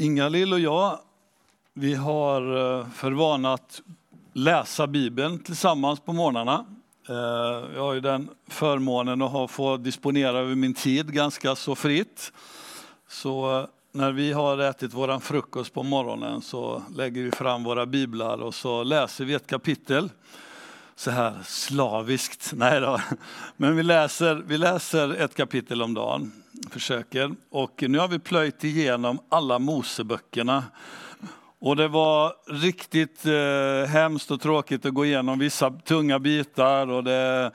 Inga-Lill och jag, vi har eh, för vana att läsa Bibeln tillsammans på morgnarna. Eh, jag har ju den förmånen att få disponera över min tid ganska så fritt. Så eh, när vi har ätit vår frukost på morgonen så lägger vi fram våra biblar och så läser vi ett kapitel så här slaviskt. Nej då. Men vi läser, vi läser ett kapitel om dagen, försöker. Och nu har vi plöjt igenom alla Moseböckerna. Och det var riktigt eh, hemskt och tråkigt att gå igenom vissa tunga bitar och det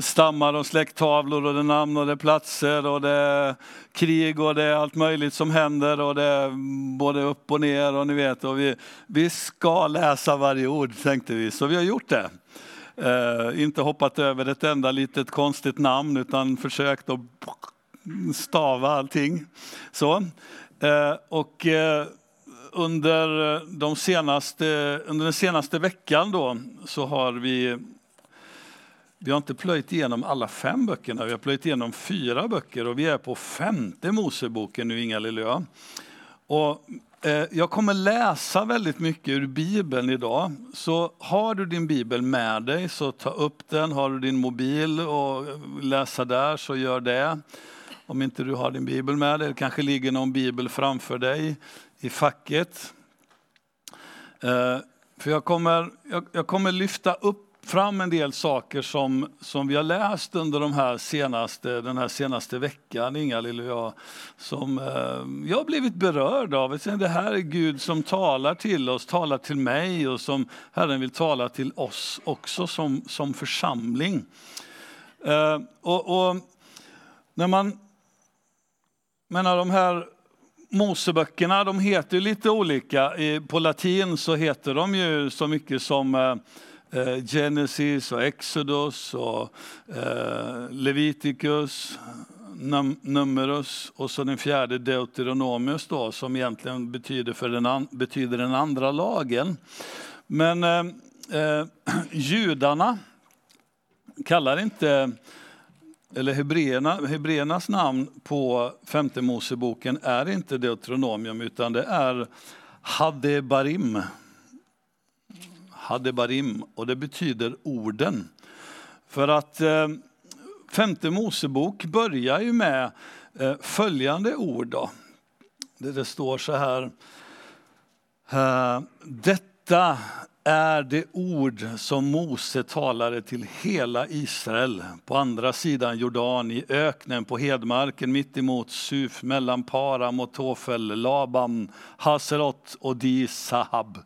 stammar och släkttavlor och det namn och det platser och det krig och det allt möjligt som händer och det både upp och ner och ni vet. Och vi, vi ska läsa varje ord tänkte vi, så vi har gjort det. Eh, inte hoppat över ett enda litet konstigt namn utan försökt att stava allting. Så. Eh, och eh, under, de senaste, under den senaste veckan då, så har vi vi har inte plöjt igenom alla fem böckerna, vi har plöjt igenom fyra böcker och vi är på femte Moseboken nu, Inga-Lill och jag. Och Eh, jag kommer läsa väldigt mycket ur Bibeln idag. Så har du din Bibel med dig så ta upp den. Har du din mobil och läsa där så gör det. Om inte du har din Bibel med dig, det kanske ligger någon Bibel framför dig i facket. Eh, för jag kommer, jag, jag kommer lyfta upp fram en del saker som, som vi har läst under de här senaste, den här senaste veckan, Inga-Lill och jag, som eh, jag har blivit berörd av. Det här är Gud som talar till oss, talar till mig och som Herren vill tala till oss också som, som församling. Eh, och, och, när man menar de här Moseböckerna de heter lite olika. På latin så heter de ju så mycket som eh, eh, Genesis och Exodus och eh, Leviticus, Numerus och så den fjärde Deuteronomius då, som egentligen betyder, för den, betyder den andra lagen. Men eh, judarna kallar inte, eller hebreerna, hebreernas namn på femte Moseboken är inte Deuteronomium utan det är Hadebarim. Hadebarim och det betyder orden. För att eh, femte Mosebok börjar ju med eh, följande ord. Då. Det, det står så här. Eh, Detta är det ord som Mose talade till hela Israel på andra sidan Jordan, i öknen, på hedmarken mitt emot Suf, mellan Param och Tofel, Laban, Haserot och Di Sahab.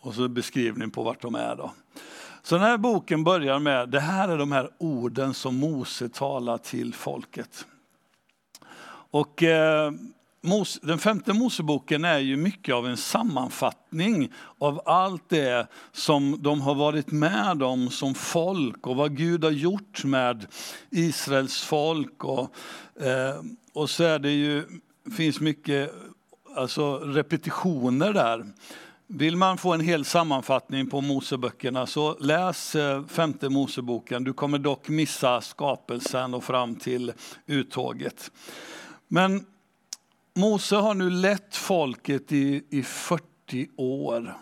Och så beskrivning på vart de är. Då. Så den här boken börjar med, det här är de här orden som Mose talar till folket. Och eh, den femte Moseboken är ju mycket av en sammanfattning av allt det som de har varit med om som folk och vad Gud har gjort med Israels folk. Och, eh, och så är det ju, finns mycket alltså repetitioner där. Vill man få en hel sammanfattning på Moseböckerna så läs eh, femte Moseboken. Du kommer dock missa skapelsen och fram till uttåget. Men Mose har nu lett folket i, i 40 år.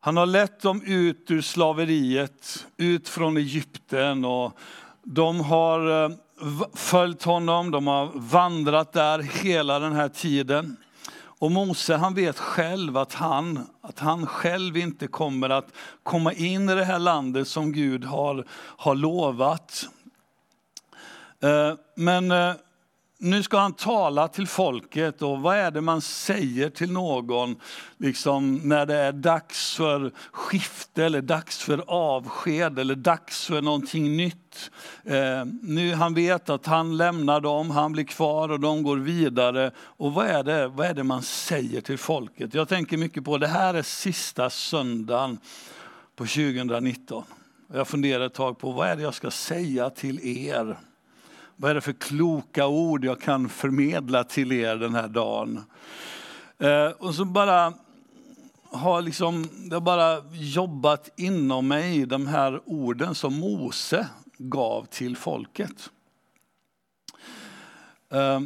Han har lett dem ut ur slaveriet, ut från Egypten och de har eh, följt honom, de har vandrat där hela den här tiden. Och Mose han vet själv att han, att han själv inte kommer att komma in i det här landet som Gud har, har lovat. Eh, men eh, nu ska han tala till folket och vad är det man säger till någon liksom, när det är dags för skifte eller dags för avsked eller dags för någonting nytt. Eh, nu Han vet att han lämnar dem, han blir kvar och de går vidare. Och vad är, det, vad är det man säger till folket? Jag tänker mycket på det här är sista söndagen på 2019. Jag funderar ett tag på vad är det jag ska säga till er vad är det för kloka ord jag kan förmedla till er den här dagen? Eh, och så bara har liksom, det bara jobbat inom mig, de här orden som Mose gav till folket. Eh,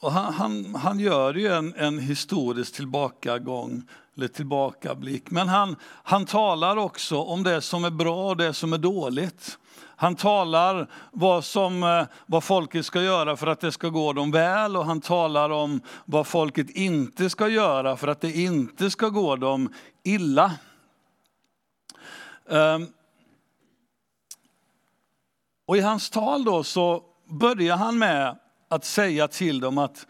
och han, han, han, gör ju en, en historisk tillbakagång, eller tillbakablick. Men han, han talar också om det som är bra och det som är dåligt. Han talar vad, som, eh, vad folket ska göra för att det ska gå dem väl och han talar om vad folket inte ska göra för att det inte ska gå dem illa. Ehm, och i hans tal då så börjar han med att säga till dem att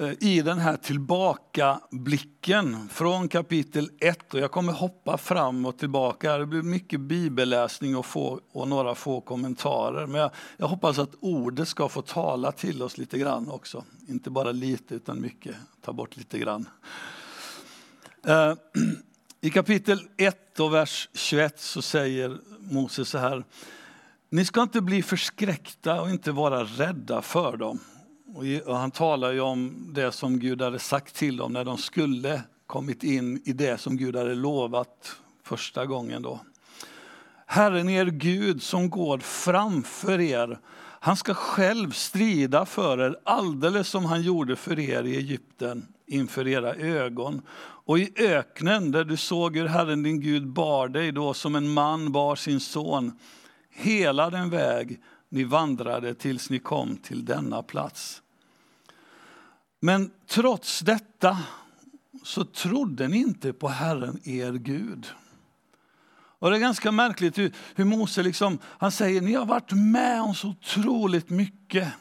Eh, i den här tillbakablicken från kapitel 1, och jag kommer hoppa fram och tillbaka, det blir mycket bibelläsning och, få, och några få kommentarer, men jag, jag, hoppas att ordet ska få tala till oss lite grann också. Inte bara lite, utan mycket. Ta bort lite grann. Eh, I kapitel 1 och vers 21 så säger Moses så här, ni ska inte bli förskräckta och inte vara rädda för dem. Och han talar ju om det som Gud hade sagt till dem när de skulle kommit in i det som Gud hade lovat första gången. Då. Herren er Gud som går framför er, han ska själv strida för er alldeles som han gjorde för er i Egypten inför era ögon. Och i öknen där du såg hur Herren din Gud bar dig då som en man bar sin son hela den väg ni vandrade tills ni kom till denna plats. Men trots detta så trodde ni inte på Herren er Gud. Och det är ganska märkligt hur, hur Mose liksom, han säger, ni har varit med om så otroligt mycket.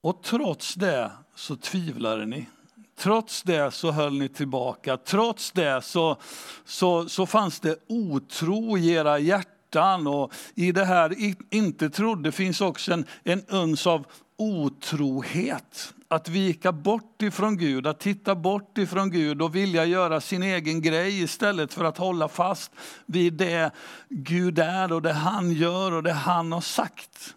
Och trots det så tvivlade ni. Trots det så höll ni tillbaka. Trots det så, så, så fanns det otro i era hjärtan fruktan och i det här inte trodde finns också en, en uns av otrohet. Att vika bort ifrån Gud, att titta bort ifrån Gud och vilja göra sin egen grej istället för att hålla fast vid det Gud är och det han gör och det han har sagt.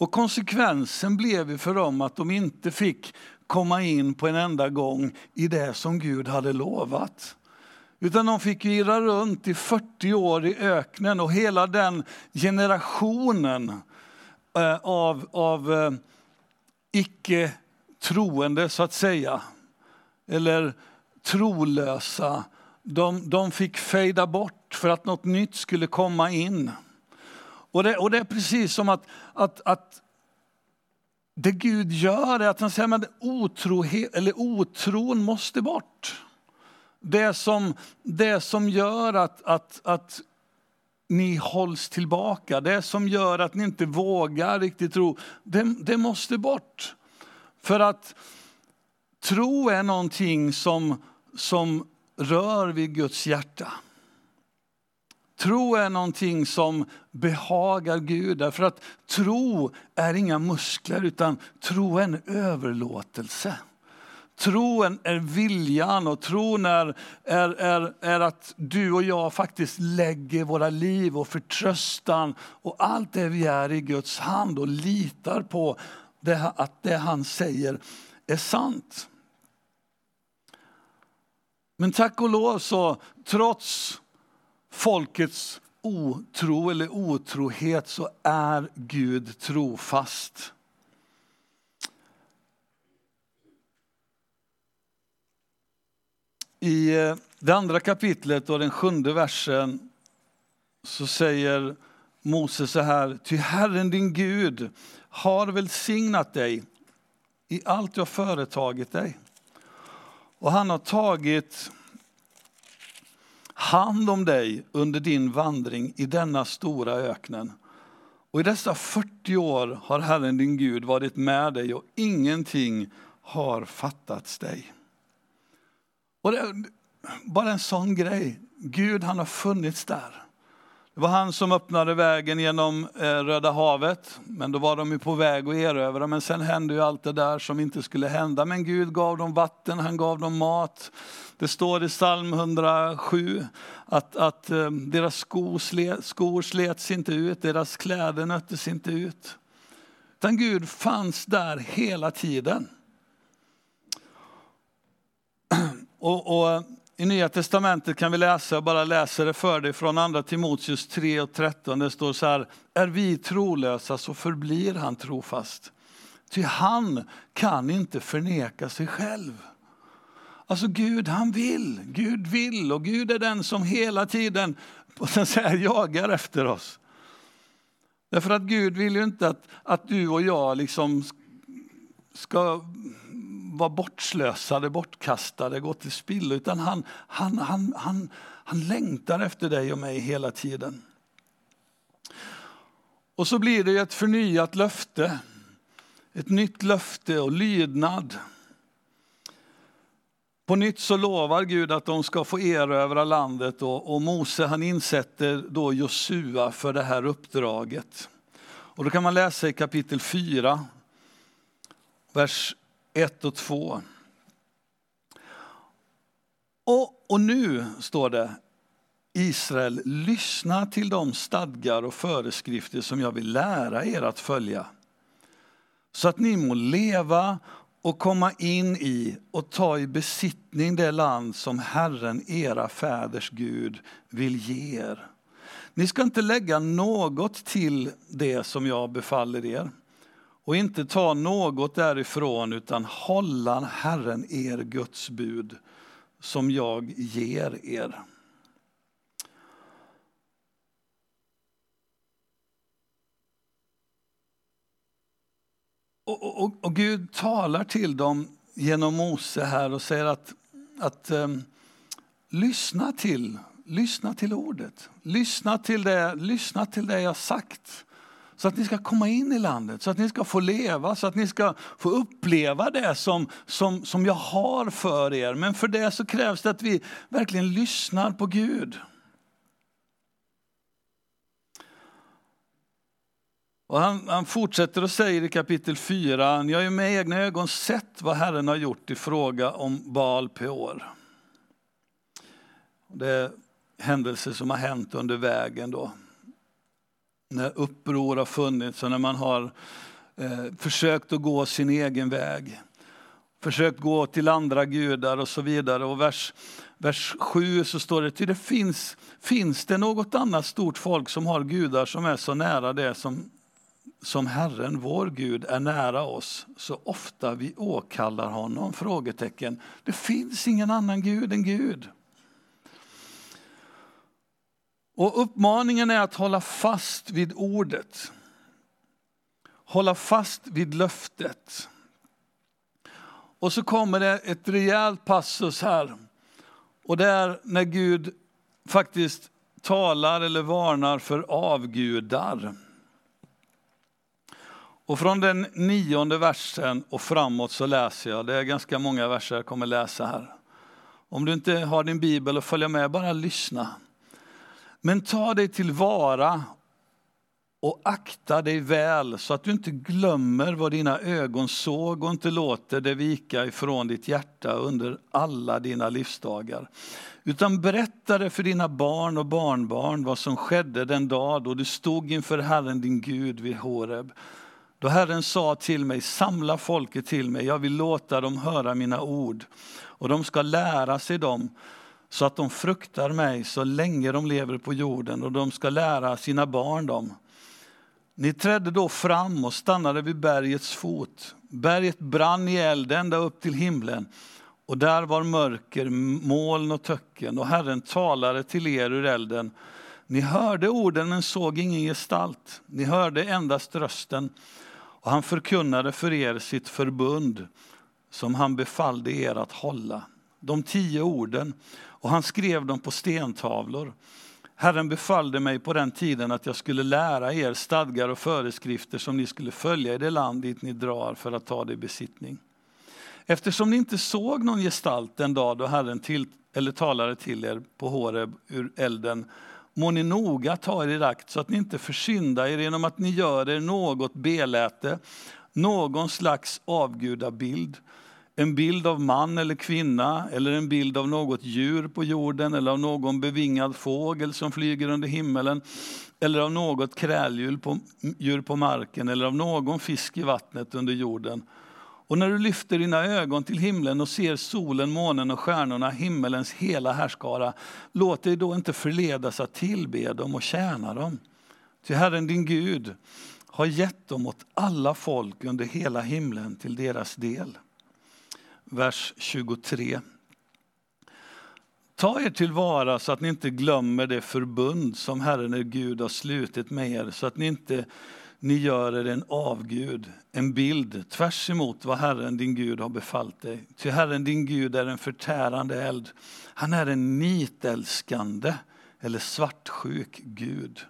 Och konsekvensen blev ju för dem att de inte fick komma in på en enda gång i det som Gud hade lovat. Utan de fick irra runt i 40 år i öknen och hela den generationen eh, av, av eh, icke troende så att säga, eller trolösa, de, de fick fejda bort för att något nytt skulle komma in. Och det, och det är precis som att, att, att det Gud gör är att han säger att otrohet, eller otron måste bort. Det som, det som gör att, att, att ni hålls tillbaka, det som gör att ni inte vågar riktigt tro, det, det måste bort. För att tro är någonting som, som rör vid Guds hjärta. Tro är någonting som behagar Gud, därför att tro är inga muskler, utan tro är en överlåtelse. Troen är viljan och tron är, är, är, är att du och jag faktiskt lägger våra liv och förtröstan och allt det vi är i Guds hand och litar på det, att det han säger är sant. Men tack och lov så trots folkets otro eller otrohet så är Gud trofast. I eh, det andra kapitlet och den sjunde versen så säger Moses så här, ty Herren din Gud har välsignat dig i allt du har företagit dig. Och han har tagit hand om dig under din vandring i denna stora öknen. Och i dessa 40 år har Herren din Gud varit med dig och ingenting har fattats dig. Och det, bara en sån grej. Gud han har funnits där. Det var han som öppnade vägen genom eh, Röda havet, men då var de ju på väg att erövra. Men sen hände ju allt det där som inte skulle hända. Men Gud gav dem vatten, han gav dem mat. Det står i psalm 107 att, att eh, deras skor, slet, skor slets inte ut, deras kläder nöttes inte ut. Utan Gud fanns där hela tiden. Och, och, I Nya Testamentet kan vi läsa, jag bara läser det för dig, från andra Timoteus 3 och 13. Det står så här, är vi trolösa så förblir han trofast. Ty han kan inte förneka sig själv. Alltså Gud han vill, Gud vill och Gud är den som hela tiden jagar efter oss. Därför att Gud vill ju inte att, att du och jag liksom ska vara bortslösade, bortkastade, gå till spillo. Utan han, han, han, han, han längtar efter dig och mig hela tiden. Och så blir det ett förnyat löfte. Ett nytt löfte och lydnad. På nytt så lovar Gud att de ska få erövra landet och, och Mose han insätter då Josua för det här uppdraget. Och då kan man läsa i kapitel 4, vers 1 och 2. Och, och nu står det, Israel, lyssna till de stadgar och föreskrifter som jag vill lära er att följa. Så att ni må leva och komma in i och ta i besittning det land som Herren, era fäders Gud, vill ge er. Ni ska inte lägga något till det som jag befaller er och inte ta något därifrån utan hålla Herren, er Guds bud, som jag ger er. Och, och, och, Gud talar till dem genom Mose här och säger att, att um, lyssna, till, lyssna till ordet. Lyssna till, det, lyssna till det jag sagt. Så att ni ska komma in i landet, så att ni ska få leva, så att ni ska få uppleva det som, som, som jag har för er. Men för det så krävs det att vi verkligen lyssnar på Gud. Och han, han, fortsätter och säger i kapitel 4, ni har ju med egna ögon sett vad Herren har gjort i fråga om Baal Peor. Det är händelser som har hänt under vägen då. När uppror har funnits och när man har eh, försökt att gå sin egen väg. Försökt gå till andra gudar och så vidare. Och vers, vers 7 så står det, till det finns, finns det något annat stort folk som har gudar som är så nära det som som Herren, vår Gud, är nära oss så ofta vi åkallar honom? Frågetecken. Det finns ingen annan Gud än Gud. Och uppmaningen är att hålla fast vid ordet. Hålla fast vid löftet. Och så kommer det ett rejält passus här. Och det är när Gud faktiskt talar eller varnar för avgudar. Och från den nionde versen och framåt så läser jag, det är ganska många verser jag kommer läsa här. Om du inte har din bibel och följer med, bara lyssna. Men ta dig tillvara och akta dig väl så att du inte glömmer vad dina ögon såg och inte låter det vika ifrån ditt hjärta under alla dina livsdagar. Utan berätta det för dina barn och barnbarn vad som skedde den dag då du stod inför Herren din Gud vid Horeb då Herren sa till mig, samla folket till mig, jag vill låta dem höra mina ord. Och de ska lära sig dem så att de fruktar mig så länge de lever på jorden och de ska lära sina barn dem. Ni trädde då fram och stannade vid bergets fot. Berget brann i eld ända upp till himlen och där var mörker, moln och töcken och Herren talade till er ur elden. Ni hörde orden men såg ingen gestalt. Ni hörde endast rösten och han förkunnade för er sitt förbund som han befallde er att hålla. De tio orden, och han skrev dem på stentavlor. Herren befallde mig på den tiden att jag skulle lära er stadgar och föreskrifter som ni skulle följa i det land dit ni drar för att ta det i besittning. Eftersom ni inte såg någon gestalt den dag då Herren till, eller talade till er på Horeb ur elden må ni noga ta er i akt så att ni inte försyndar er genom att ni gör er något beläte, någon slags avgudabild, en bild av man eller kvinna eller en bild av något djur på jorden eller av någon bevingad fågel som flyger under himmelen eller av något kräldjur på, djur på marken eller av någon fisk i vattnet under jorden och när du lyfter dina ögon till himlen och ser solen, månen och stjärnorna, himmelens hela härskara, låt dig då inte förledas att tillbe dem och tjäna dem. Ty Herren din Gud har gett dem åt alla folk under hela himlen till deras del. Vers 23. Ta er tillvara så att ni inte glömmer det förbund som Herren er Gud har slutit med er, så att ni inte ni gör er en avgud, en bild tvärs emot vad Herren din Gud har befallt dig. Ty Herren din Gud är en förtärande eld. Han är en nitälskande eller svartsjuk Gud.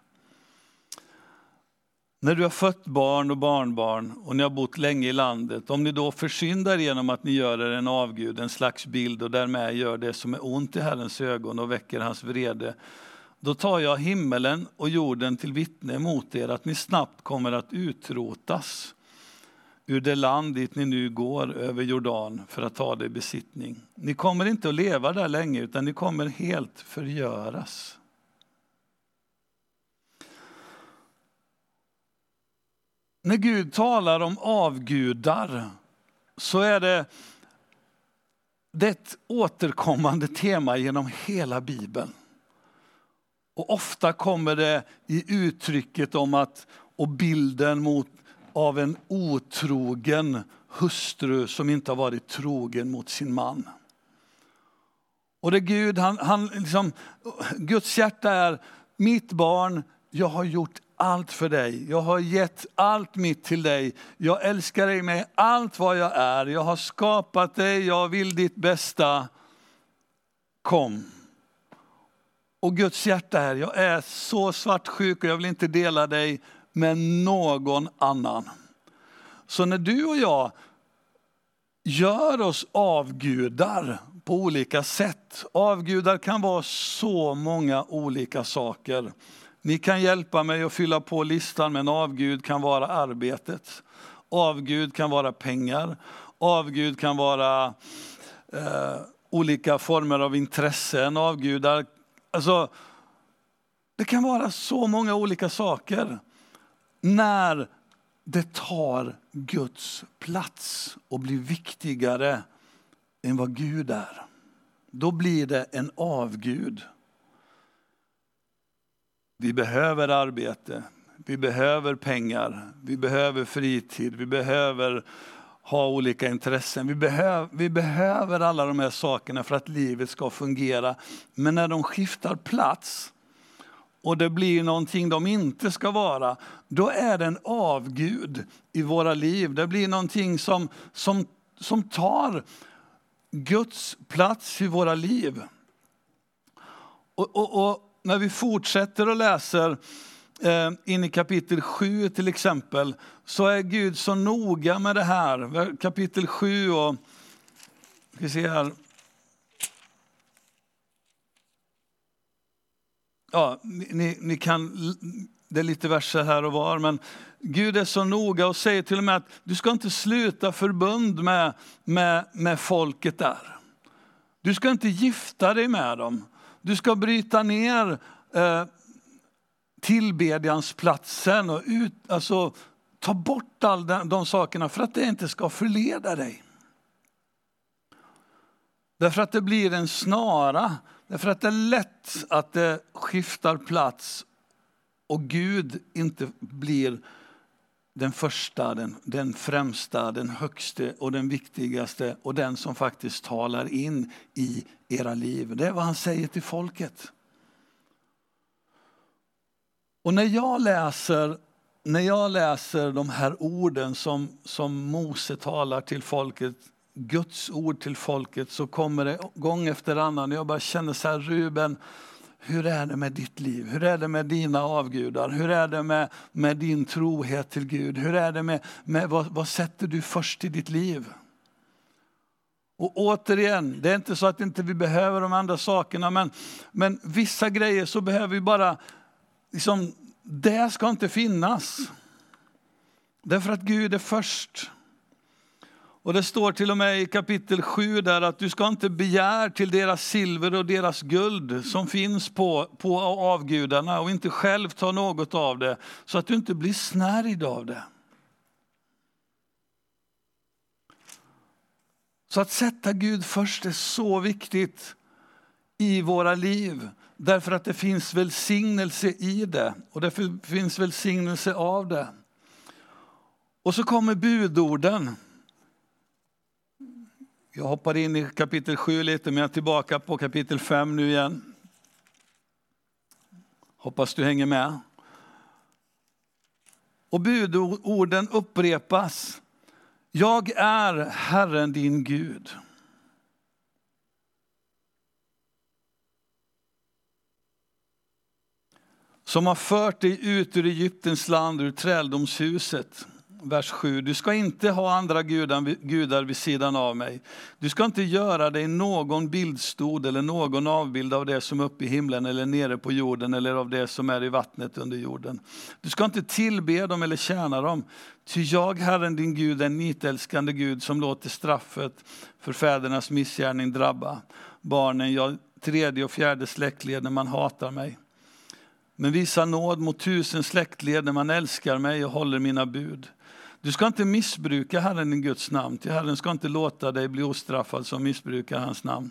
När du har fött barn och barnbarn och ni har bott länge i landet, om ni då försyndar genom att ni gör er en avgud, en slags bild och därmed gör det som är ont i Herrens ögon och väcker hans vrede, då tar jag himmelen och jorden till vittne mot er att ni snabbt kommer att utrotas ur det land dit ni nu går över Jordan för att ta det i besittning. Ni kommer inte att leva där länge utan ni kommer helt förgöras. När Gud talar om avgudar så är det, det ett återkommande tema genom hela Bibeln. Och ofta kommer det i uttrycket om att, och bilden mot, av en otrogen hustru som inte har varit trogen mot sin man. Och det Gud, han, han liksom, Guds hjärta är, mitt barn, jag har gjort allt för dig. Jag har gett allt mitt till dig. Jag älskar dig med allt vad jag är. Jag har skapat dig, jag vill ditt bästa. Kom. Och Guds hjärta är, jag är så svartsjuk och jag vill inte dela dig med någon annan. Så när du och jag gör oss avgudar på olika sätt. Avgudar kan vara så många olika saker. Ni kan hjälpa mig att fylla på listan, men avgud kan vara arbetet. Avgud kan vara pengar. Avgud kan vara eh, olika former av intressen. Avgudar Alltså, det kan vara så många olika saker när det tar Guds plats och blir viktigare än vad Gud är. Då blir det en avgud. Vi behöver arbete, vi behöver pengar, vi behöver fritid, vi behöver ha olika intressen. Vi, behöv, vi behöver alla de här sakerna för att livet ska fungera. Men när de skiftar plats och det blir någonting de inte ska vara, då är det en avgud i våra liv. Det blir någonting som, som, som tar Guds plats i våra liv. Och, och, och när vi fortsätter och läser eh, in i kapitel 7 till exempel, så är Gud så noga med det här. Kapitel 7 och, ska se här. Ja, ni, ni kan, det är lite verser här och var, men Gud är så noga och säger till och med att du ska inte sluta förbund med, med, med folket där. Du ska inte gifta dig med dem. Du ska bryta ner eh, tillbedjansplatsen och ut, alltså, ta bort all de, de sakerna för att det inte ska förleda dig. Därför att det blir en snara, därför att det är lätt att det skiftar plats och Gud inte blir den första, den, den främsta, den högste och den viktigaste och den som faktiskt talar in i era liv. Det är vad han säger till folket. Och när jag läser, när jag läser de här orden som, som Mose talar till folket, Guds ord till folket, så kommer det gång efter annan. Jag bara känner så här, Ruben, hur är det med ditt liv? Hur är det med dina avgudar? Hur är det med, med din trohet till Gud? Hur är det med, med vad, vad sätter du först i ditt liv? Och återigen, det är inte så att inte vi behöver de andra sakerna, men, men vissa grejer så behöver vi bara liksom, det ska inte finnas. Därför att Gud är först. Och det står till och med i kapitel 7 där att du ska inte begära till deras silver och deras guld som finns på, på avgudarna och inte själv ta något av det så att du inte blir snärjd av det. Så att sätta Gud först är så viktigt i våra liv. Därför att det finns välsignelse i det och det finns välsignelse av det. Och så kommer budorden. Jag hoppar in i kapitel 7 lite, men jag är tillbaka på kapitel 5 nu igen. Hoppas du hänger med. Och budorden upprepas. Jag är Herren din Gud. Som har fört dig ut ur Egyptens land, ur träldomshuset vers 7. Du ska inte ha andra gudar vid sidan av mig. Du ska inte göra dig någon bildstod eller någon avbild av det som är uppe i himlen eller nere på jorden eller av det som är i vattnet under jorden. Du ska inte tillbe dem eller tjäna dem. Ty jag, Herren din Gud, är en nitälskande Gud som låter straffet för fädernas missgärning drabba barnen, ja, tredje och fjärde släktled när man hatar mig men visa nåd mot tusen släktled när man älskar mig och håller mina bud. Du ska inte missbruka Herren din Guds namn, till Herren ska inte låta dig bli ostraffad som missbrukar hans namn.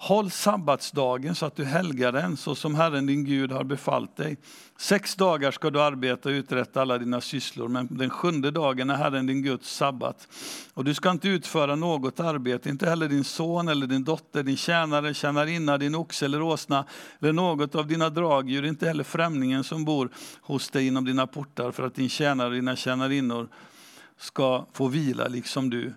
Håll sabbatsdagen så att du helgar den så som Herren din Gud har befallt dig. Sex dagar ska du arbeta och uträtta alla dina sysslor, men den sjunde dagen är Herren din Guds sabbat. Och du ska inte utföra något arbete, inte heller din son eller din dotter, din tjänare, tjänarinna, din oxe eller åsna, eller något av dina dragdjur, inte heller främlingen som bor hos dig inom dina portar, för att din tjänare och dina tjänarinnor ska få vila liksom du.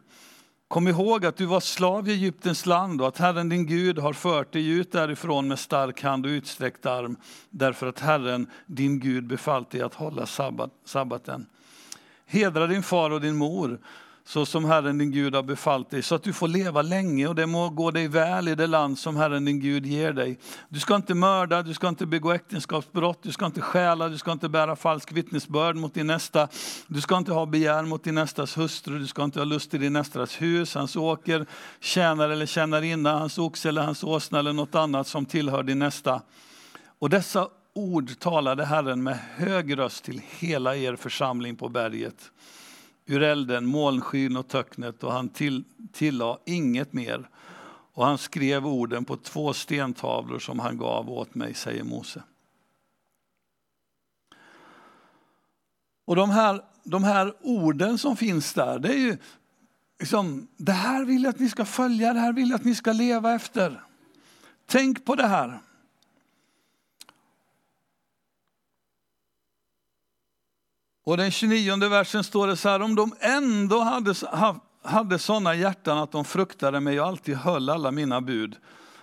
Kom ihåg att du var slav i Egyptens land och att Herren din Gud har fört dig ut därifrån med stark hand och utsträckt arm, därför att Herren din Gud befallt dig att hålla sabbat, sabbaten. Hedra din far och din mor så som Herren din Gud har befallt dig, så att du får leva länge och det må gå dig väl i det land som Herren din Gud ger dig. Du ska inte mörda, du ska inte begå äktenskapsbrott, du ska inte stjäla, du ska inte bära falsk vittnesbörd mot din nästa, du ska inte ha begär mot din nästas hustru, du ska inte ha lust i din nästas hus, hans åker, tjänare eller tjänarinna, hans oxe eller hans åsna eller något annat som tillhör din nästa. Och dessa ord talade Herren med hög röst till hela er församling på berget ur elden, molnskyn och töcknet och han till, tillade inget mer. Och han skrev orden på två stentavlor som han gav åt mig, säger Mose. Och de här, de här orden som finns där, det är ju liksom, det här vill jag att ni ska följa, det här vill jag att ni ska leva efter. Tänk på det här. Och den 29 versen står det så här, om de ändå hade, hade sådana hjärtan att de fruktade mig och alltid höll alla mina bud,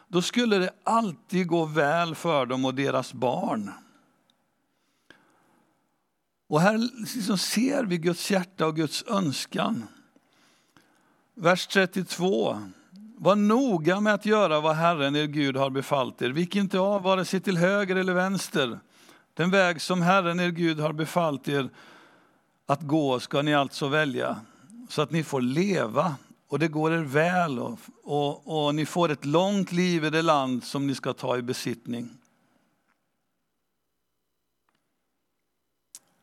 då skulle det alltid gå väl för dem och deras barn. Och här liksom ser vi Guds hjärta och Guds önskan. Vers 32. Var noga med att göra vad Herren er Gud har befallt er. Vik inte av vare sig till höger eller vänster. Den väg som Herren er Gud har befallt er att gå ska ni alltså välja så att ni får leva och det går er väl och, och, och, ni får ett långt liv i det land som ni ska ta i besittning.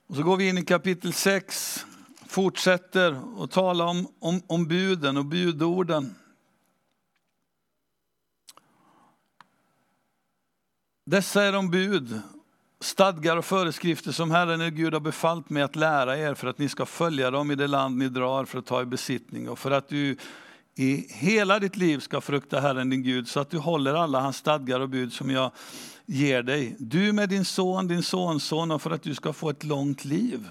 Och så går vi in i kapitel 6, fortsätter att tala om, om, om buden och budorden. Dessa är de bud stadgar och föreskrifter som Herren er Gud har befallt mig att lära er för att ni ska följa dem i det land ni drar för att ta i besittning och för att du i hela ditt liv ska frukta Herren din Gud så att du håller alla hans stadgar och bud som jag ger dig. Du med din son, din sonson och för att du ska få ett långt liv.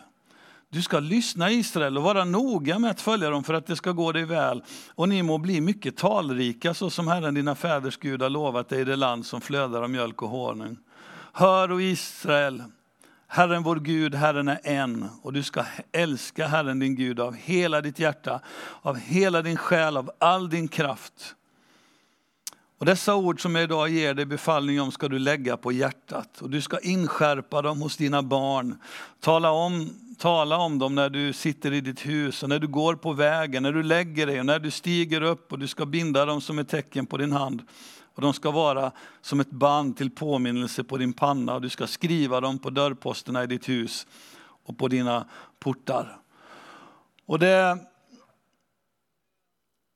Du ska lyssna Israel och vara noga med att följa dem för att det ska gå dig väl och ni må bli mycket talrika så som Herren dina fäders Gud har lovat dig i det land som flödar av mjölk och honung. Hör och Israel, Herren vår Gud, Herren är en och du ska älska Herren din Gud av hela ditt hjärta, av hela din själ, av all din kraft. Och dessa ord som jag idag ger dig befallning om ska du lägga på hjärtat och du ska inskärpa dem hos dina barn. Tala om, tala om dem när du sitter i ditt hus och när du går på vägen, när du lägger dig och när du stiger upp och du ska binda dem som ett tecken på din hand. Och de ska vara som ett band till påminnelse på din panna och du ska skriva dem på dörrposterna i ditt hus och på dina portar. Och det,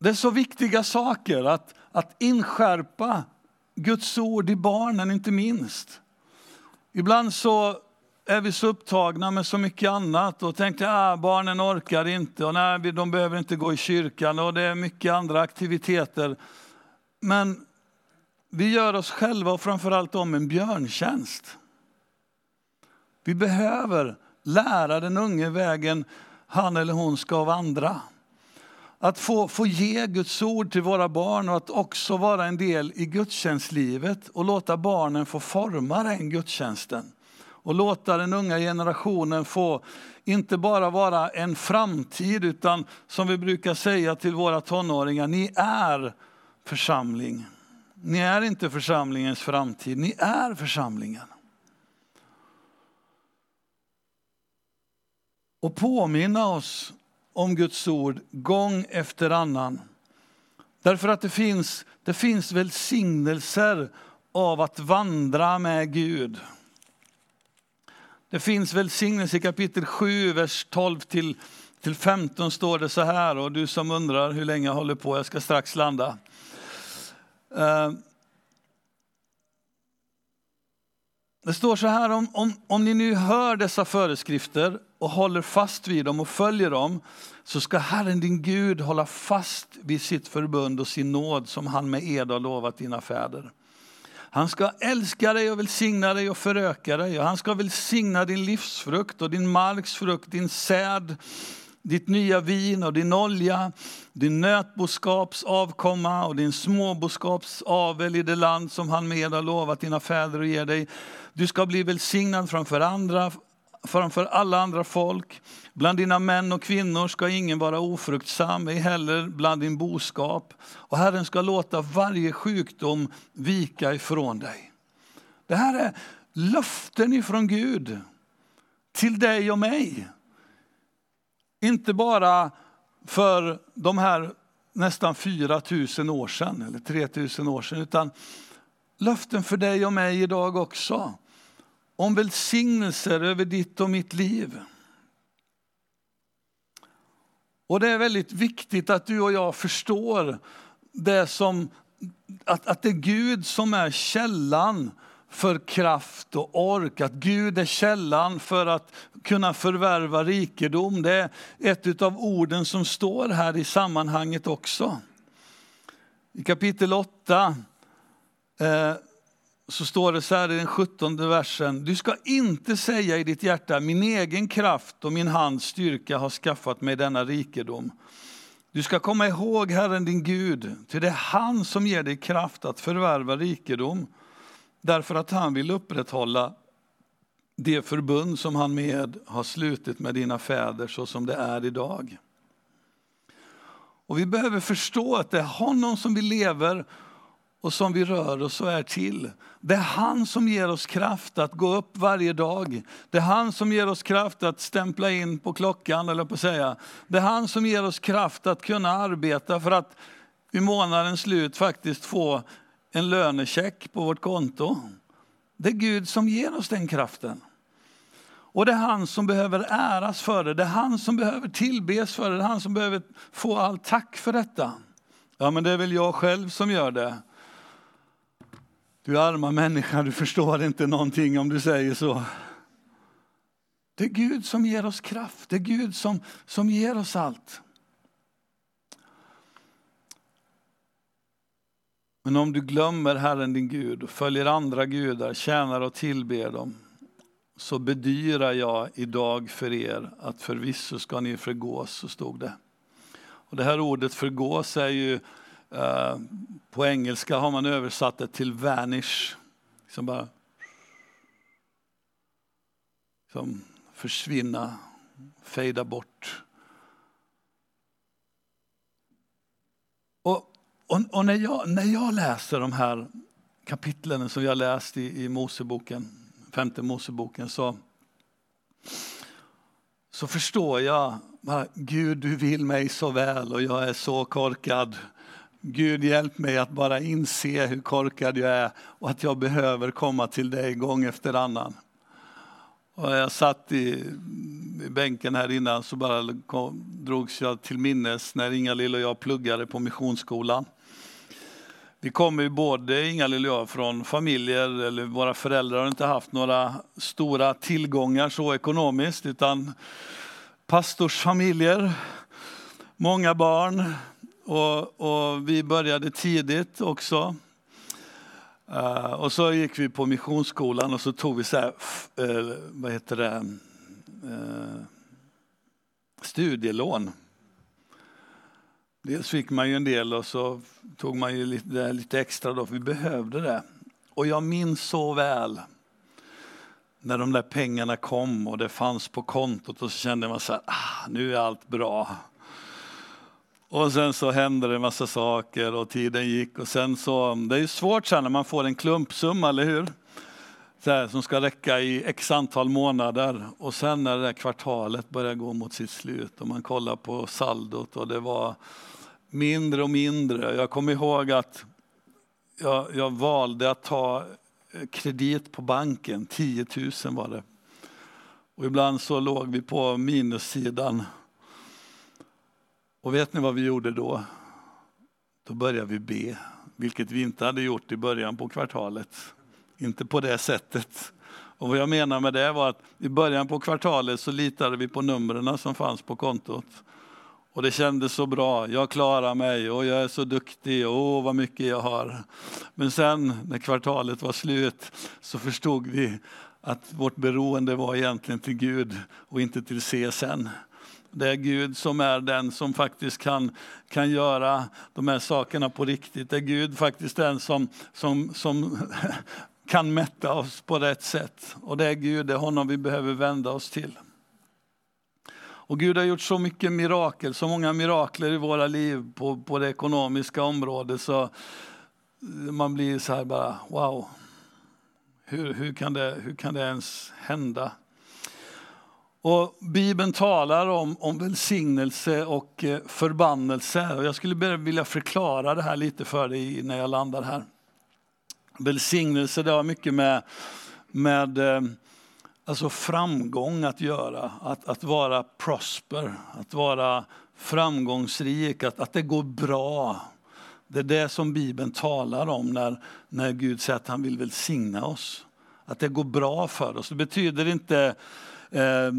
det är så viktiga saker att, att inskärpa Guds ord i barnen, inte minst. Ibland så är vi så upptagna med så mycket annat och tänkte att ah, barnen orkar inte och nej, de behöver inte gå i kyrkan och det är mycket andra aktiviteter. Men vi gör oss själva och framförallt om en björntjänst. Vi behöver lära den unge vägen han eller hon ska vandra. Att få, få ge Guds ord till våra barn och att också vara en del i gudstjänstlivet och låta barnen få forma den gudstjänsten. Och låta den unga generationen få inte bara vara en framtid utan som vi brukar säga till våra tonåringar, ni är församling. Ni är inte församlingens framtid, ni är församlingen. Och påminna oss om Guds ord gång efter annan. Därför att det finns, det finns välsignelser av att vandra med Gud. Det finns välsignelse i kapitel 7, vers 12 till, till 15 står det så här. Och du som undrar hur länge jag håller på, jag ska strax landa. Eh, det står så här, om, om, om ni nu hör dessa föreskrifter och håller fast vid dem och följer dem, så ska Herren din Gud hålla fast vid sitt förbund och sin nåd som han med ed har lovat dina fäder. Han ska älska dig och välsigna dig och föröka dig. Och han ska välsigna din livsfrukt och din marks frukt, din säd, ditt nya vin och din olja, din nötboskaps avkomma och din småboskaps avel i det land som han med har lovat dina fäder att ge dig. Du ska bli välsignad framför andra framför alla andra folk. Bland dina män och kvinnor ska ingen vara ofruktsam, ej heller bland din boskap. Och Herren ska låta varje sjukdom vika ifrån dig. Det här är löften ifrån Gud till dig och mig. Inte bara för de här nästan 4 000 år sedan, eller 3 000 år sedan, utan löften för dig och mig idag också om välsignelser över ditt och mitt liv. Och det är väldigt viktigt att du och jag förstår det som, att, att det är Gud som är källan för kraft och ork, att Gud är källan för att kunna förvärva rikedom. Det är ett av orden som står här i sammanhanget också. I kapitel 8 eh, så står det så här i den sjuttonde versen. Du ska inte säga i ditt hjärta, min egen kraft och min hands styrka har skaffat mig denna rikedom. Du ska komma ihåg Herren din Gud, till det är han som ger dig kraft att förvärva rikedom. Därför att han vill upprätthålla det förbund som han med har slutit med dina fäder så som det är idag. Och vi behöver förstå att det är honom som vi lever och som vi rör oss och är till. Det är han som ger oss kraft att gå upp varje dag. Det är han som ger oss kraft att stämpla in på klockan, eller på att säga. Det är han som ger oss kraft att kunna arbeta för att vid månadens slut faktiskt få en lönecheck på vårt konto. Det är Gud som ger oss den kraften. Och det är han som behöver äras för det, det är han som behöver tillbes för det, det är han som behöver få all tack för detta. Ja, men det är väl jag själv som gör det. Du arma människa, du förstår inte någonting om du säger så. Det är Gud som ger oss kraft, det är Gud som, som ger oss allt. Men om du glömmer Herren din Gud och följer andra gudar, tjänar och tillber dem, så bedyrar jag idag för er att förvisso ska ni förgås, så stod det. Och det här ordet förgås är ju Eh, på engelska har man översatt det till vanish. Som bara som försvinna, fejda bort. Och, och, och, när, jag, när jag läser de här kapitlen som jag läst i, i Moseboken, femte Moseboken, så, så förstår jag Gud, du vill mig så väl och jag är så korkad. Gud hjälp mig att bara inse hur korkad jag är och att jag behöver komma till dig gång efter annan. Och jag satt i, i bänken här innan så bara kom, drogs jag till minnes när Inga-Lill och jag pluggade på Missionsskolan vi kommer ju både, Inga-Lill och jag, från familjer, eller våra föräldrar har inte haft några stora tillgångar så ekonomiskt, utan pastorsfamiljer, många barn. Och, och vi började tidigt också. Uh, och så gick vi på missionsskolan och så tog vi så här, uh, vad heter det, uh, studielån. Dels fick man ju en del och så tog man ju lite, lite extra då, för vi behövde det. Och jag minns så väl när de där pengarna kom och det fanns på kontot och så kände man så här, ah, nu är allt bra. Och sen så hände det en massa saker och tiden gick och sen så, det är ju svårt sen när man får en klumpsumma, eller hur? Så här, som ska räcka i x antal månader och sen när det där kvartalet börjar gå mot sitt slut och man kollar på saldot och det var mindre och mindre. Jag kommer ihåg att jag, jag valde att ta eh, kredit på banken, 10 000 var det. Och ibland så låg vi på minussidan. Och vet ni vad vi gjorde då? Då började vi be, vilket vi inte hade gjort i början på kvartalet. Inte på det sättet. Och vad jag menar med det var att i början på kvartalet så litade vi på numren som fanns på kontot. Och det kändes så bra, jag klarar mig och jag är så duktig Åh, åh vad mycket jag har. Men sen när kvartalet var slut så förstod vi att vårt beroende var egentligen till Gud och inte till CSN. Det är Gud som är den som faktiskt kan, kan göra de här sakerna på riktigt. Det är Gud faktiskt den som, som, som kan mätta oss på rätt sätt. Och det är Gud, det är honom vi behöver vända oss till. Och Gud har gjort så mycket mirakel, så många mirakler i våra liv på, på det ekonomiska området så man blir så här bara wow. Hur, hur, kan det, hur kan det ens hända? Och Bibeln talar om, om välsignelse och eh, förbannelse. Och jag skulle vilja förklara det här lite för dig när jag landar här. Välsignelse det har mycket med, med eh, alltså framgång att göra, att, att vara prosper, att vara framgångsrik, att, att det går bra. Det är det som Bibeln talar om när, när Gud säger att han vill välsigna oss. Att det går bra för oss. Det betyder inte eh,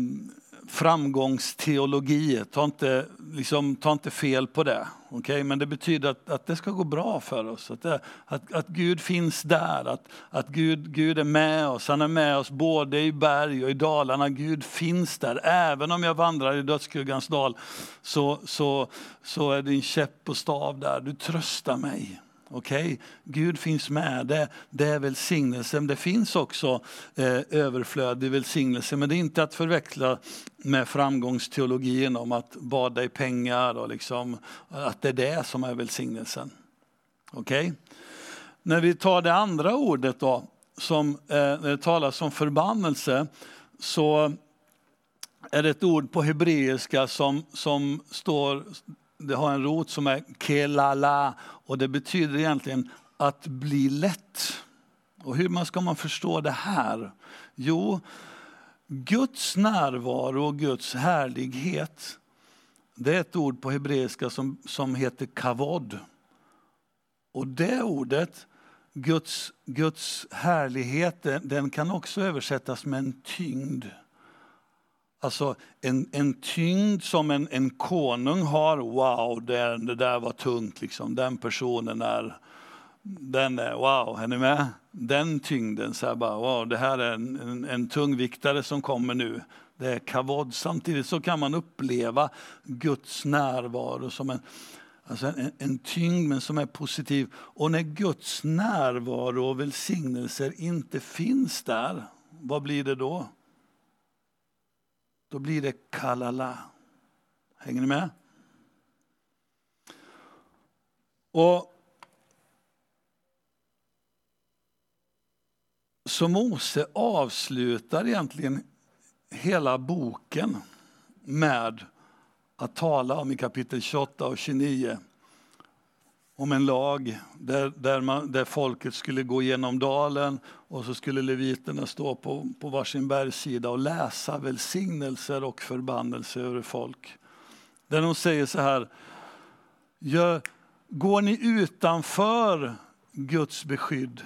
framgångsteologi. Ta inte, liksom, ta inte fel på det. Okay? Men det betyder att, att det ska gå bra för oss. Att, det, att, att Gud finns där, att, att Gud, Gud är med oss. Han är med oss både i berg och i dalarna. Gud finns där. Även om jag vandrar i dödsskuggans dal så, så, så är din käpp och stav där. Du tröstar mig. Okej, okay? Gud finns med, det, det är välsignelsen. Det finns också eh, överflödig välsignelse, men det är inte att förväxla med framgångsteologin om att bada i pengar och liksom, att det är det som är välsignelsen. Okej? Okay? När vi tar det andra ordet då, som, eh, när det talas om förbannelse, så är det ett ord på hebreiska som, som står det har en rot som är kelala och det betyder egentligen att bli lätt. Och hur ska man förstå det här? Jo, Guds närvaro och Guds härlighet, det är ett ord på hebreiska som, som heter kavod. Och det ordet, Guds, Guds härlighet, den, kan också översättas med en tyngd. Alltså en, en tyngd som en, en konung har, wow, det, det där var tungt liksom. Den personen är, den är, wow, är ni med? Den tyngden, så här bara, wow, det här är en, en, en tungviktare som kommer nu. Det är kavod. Samtidigt så kan man uppleva Guds närvaro som en, alltså en, en tyngd men som är positiv. Och när Guds närvaro och välsignelser inte finns där, vad blir det då? Då blir det kalala. Hänger ni med? Och Så Mose avslutar egentligen hela boken med att tala om i kapitel 28 och 29 om en lag där, där, man, där folket skulle gå genom dalen och så skulle leviterna stå på, på varsin bergssida och läsa välsignelser och förbannelser över folk. Där de säger så här, gör, går ni utanför Guds beskydd,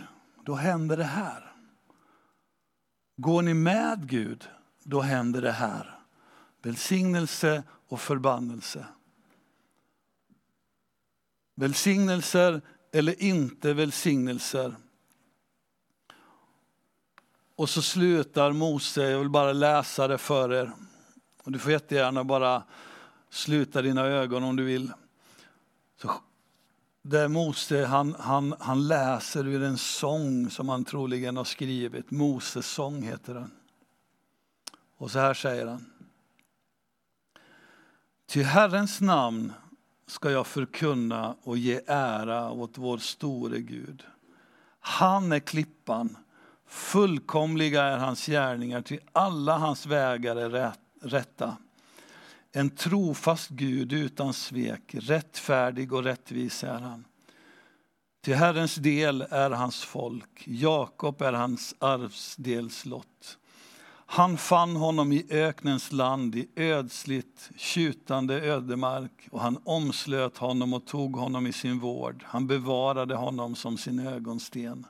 då händer det här. Går ni med Gud, då händer det här. Välsignelse och förbannelse. Välsignelser eller inte välsignelser. Och så slutar Mose, jag vill bara läsa det för er. Och du får jättegärna bara sluta dina ögon om du vill. Så där Mose han, han, han läser ur en sång som han troligen har skrivit. Moses sång heter den. Och så här säger han. Till Herrens namn ska jag förkunna och ge ära åt vår store Gud. Han är klippan, fullkomliga är hans gärningar, till alla hans vägar är rätta. En trofast Gud utan svek, rättfärdig och rättvis är han. Till Herrens del är hans folk, Jakob är hans arvsdelslott. Han fann honom i öknens land, i ödsligt, tjutande ödemark och han omslöt honom och tog honom i sin vård. Han bevarade honom som sin ögonsten.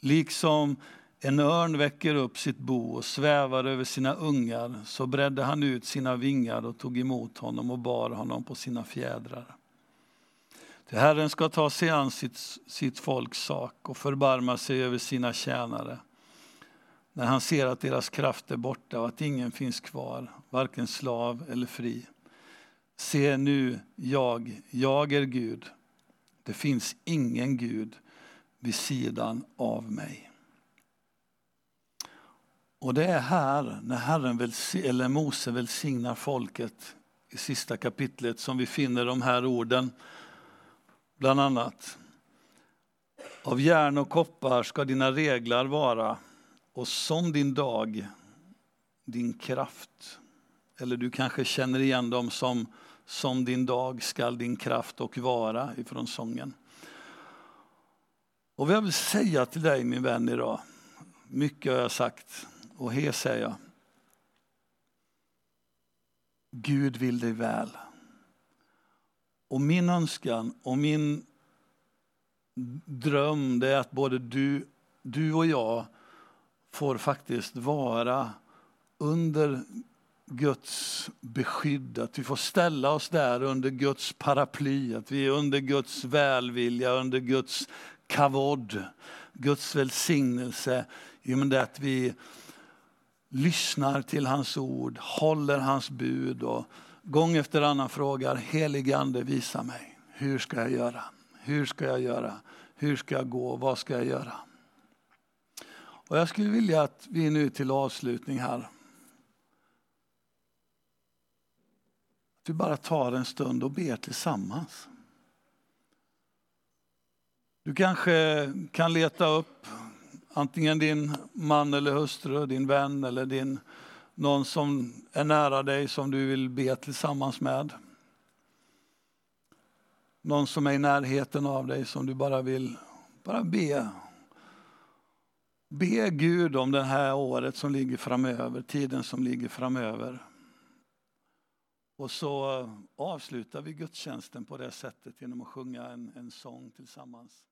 Liksom en örn väcker upp sitt bo och svävar över sina ungar, så bredde han ut sina vingar och tog emot honom och bar honom på sina fjädrar. Till Herren ska ta sig an sitt, sitt folks sak och förbarma sig över sina tjänare när han ser att deras kraft är borta och att ingen finns kvar, varken slav eller fri. Se nu, jag, jag är Gud. Det finns ingen Gud vid sidan av mig. Och det är här, när Herren eller Mose välsignar folket i sista kapitlet som vi finner de här orden. Bland annat. Av järn och koppar ska dina reglar vara och som din dag, din kraft. Eller du kanske känner igen dem som som din dag skall din kraft och vara ifrån sången. Och vad jag vill säga till dig min vän idag, mycket har jag sagt och här säger jag. Gud vill dig väl. Och min önskan och min dröm det är att både du, du och jag får faktiskt vara under Guds beskydd, att vi får ställa oss där under Guds paraply, att vi är under Guds välvilja, under Guds kavod, Guds välsignelse. I och med att vi lyssnar till hans ord, håller hans bud och gång efter annan frågar helig ande visa mig. Hur ska jag göra? Hur ska jag göra? Hur ska jag gå? Vad ska jag göra? Och jag skulle vilja att vi nu till avslutning här att vi bara tar en stund och ber tillsammans. Du kanske kan leta upp antingen din man eller hustru, din vän eller din, någon som är nära dig som du vill be tillsammans med. Någon som är i närheten av dig som du bara vill bara be. Be Gud om det här året som ligger framöver, tiden som ligger framöver. Och så avslutar vi gudstjänsten på det sättet genom att sjunga en, en sång tillsammans.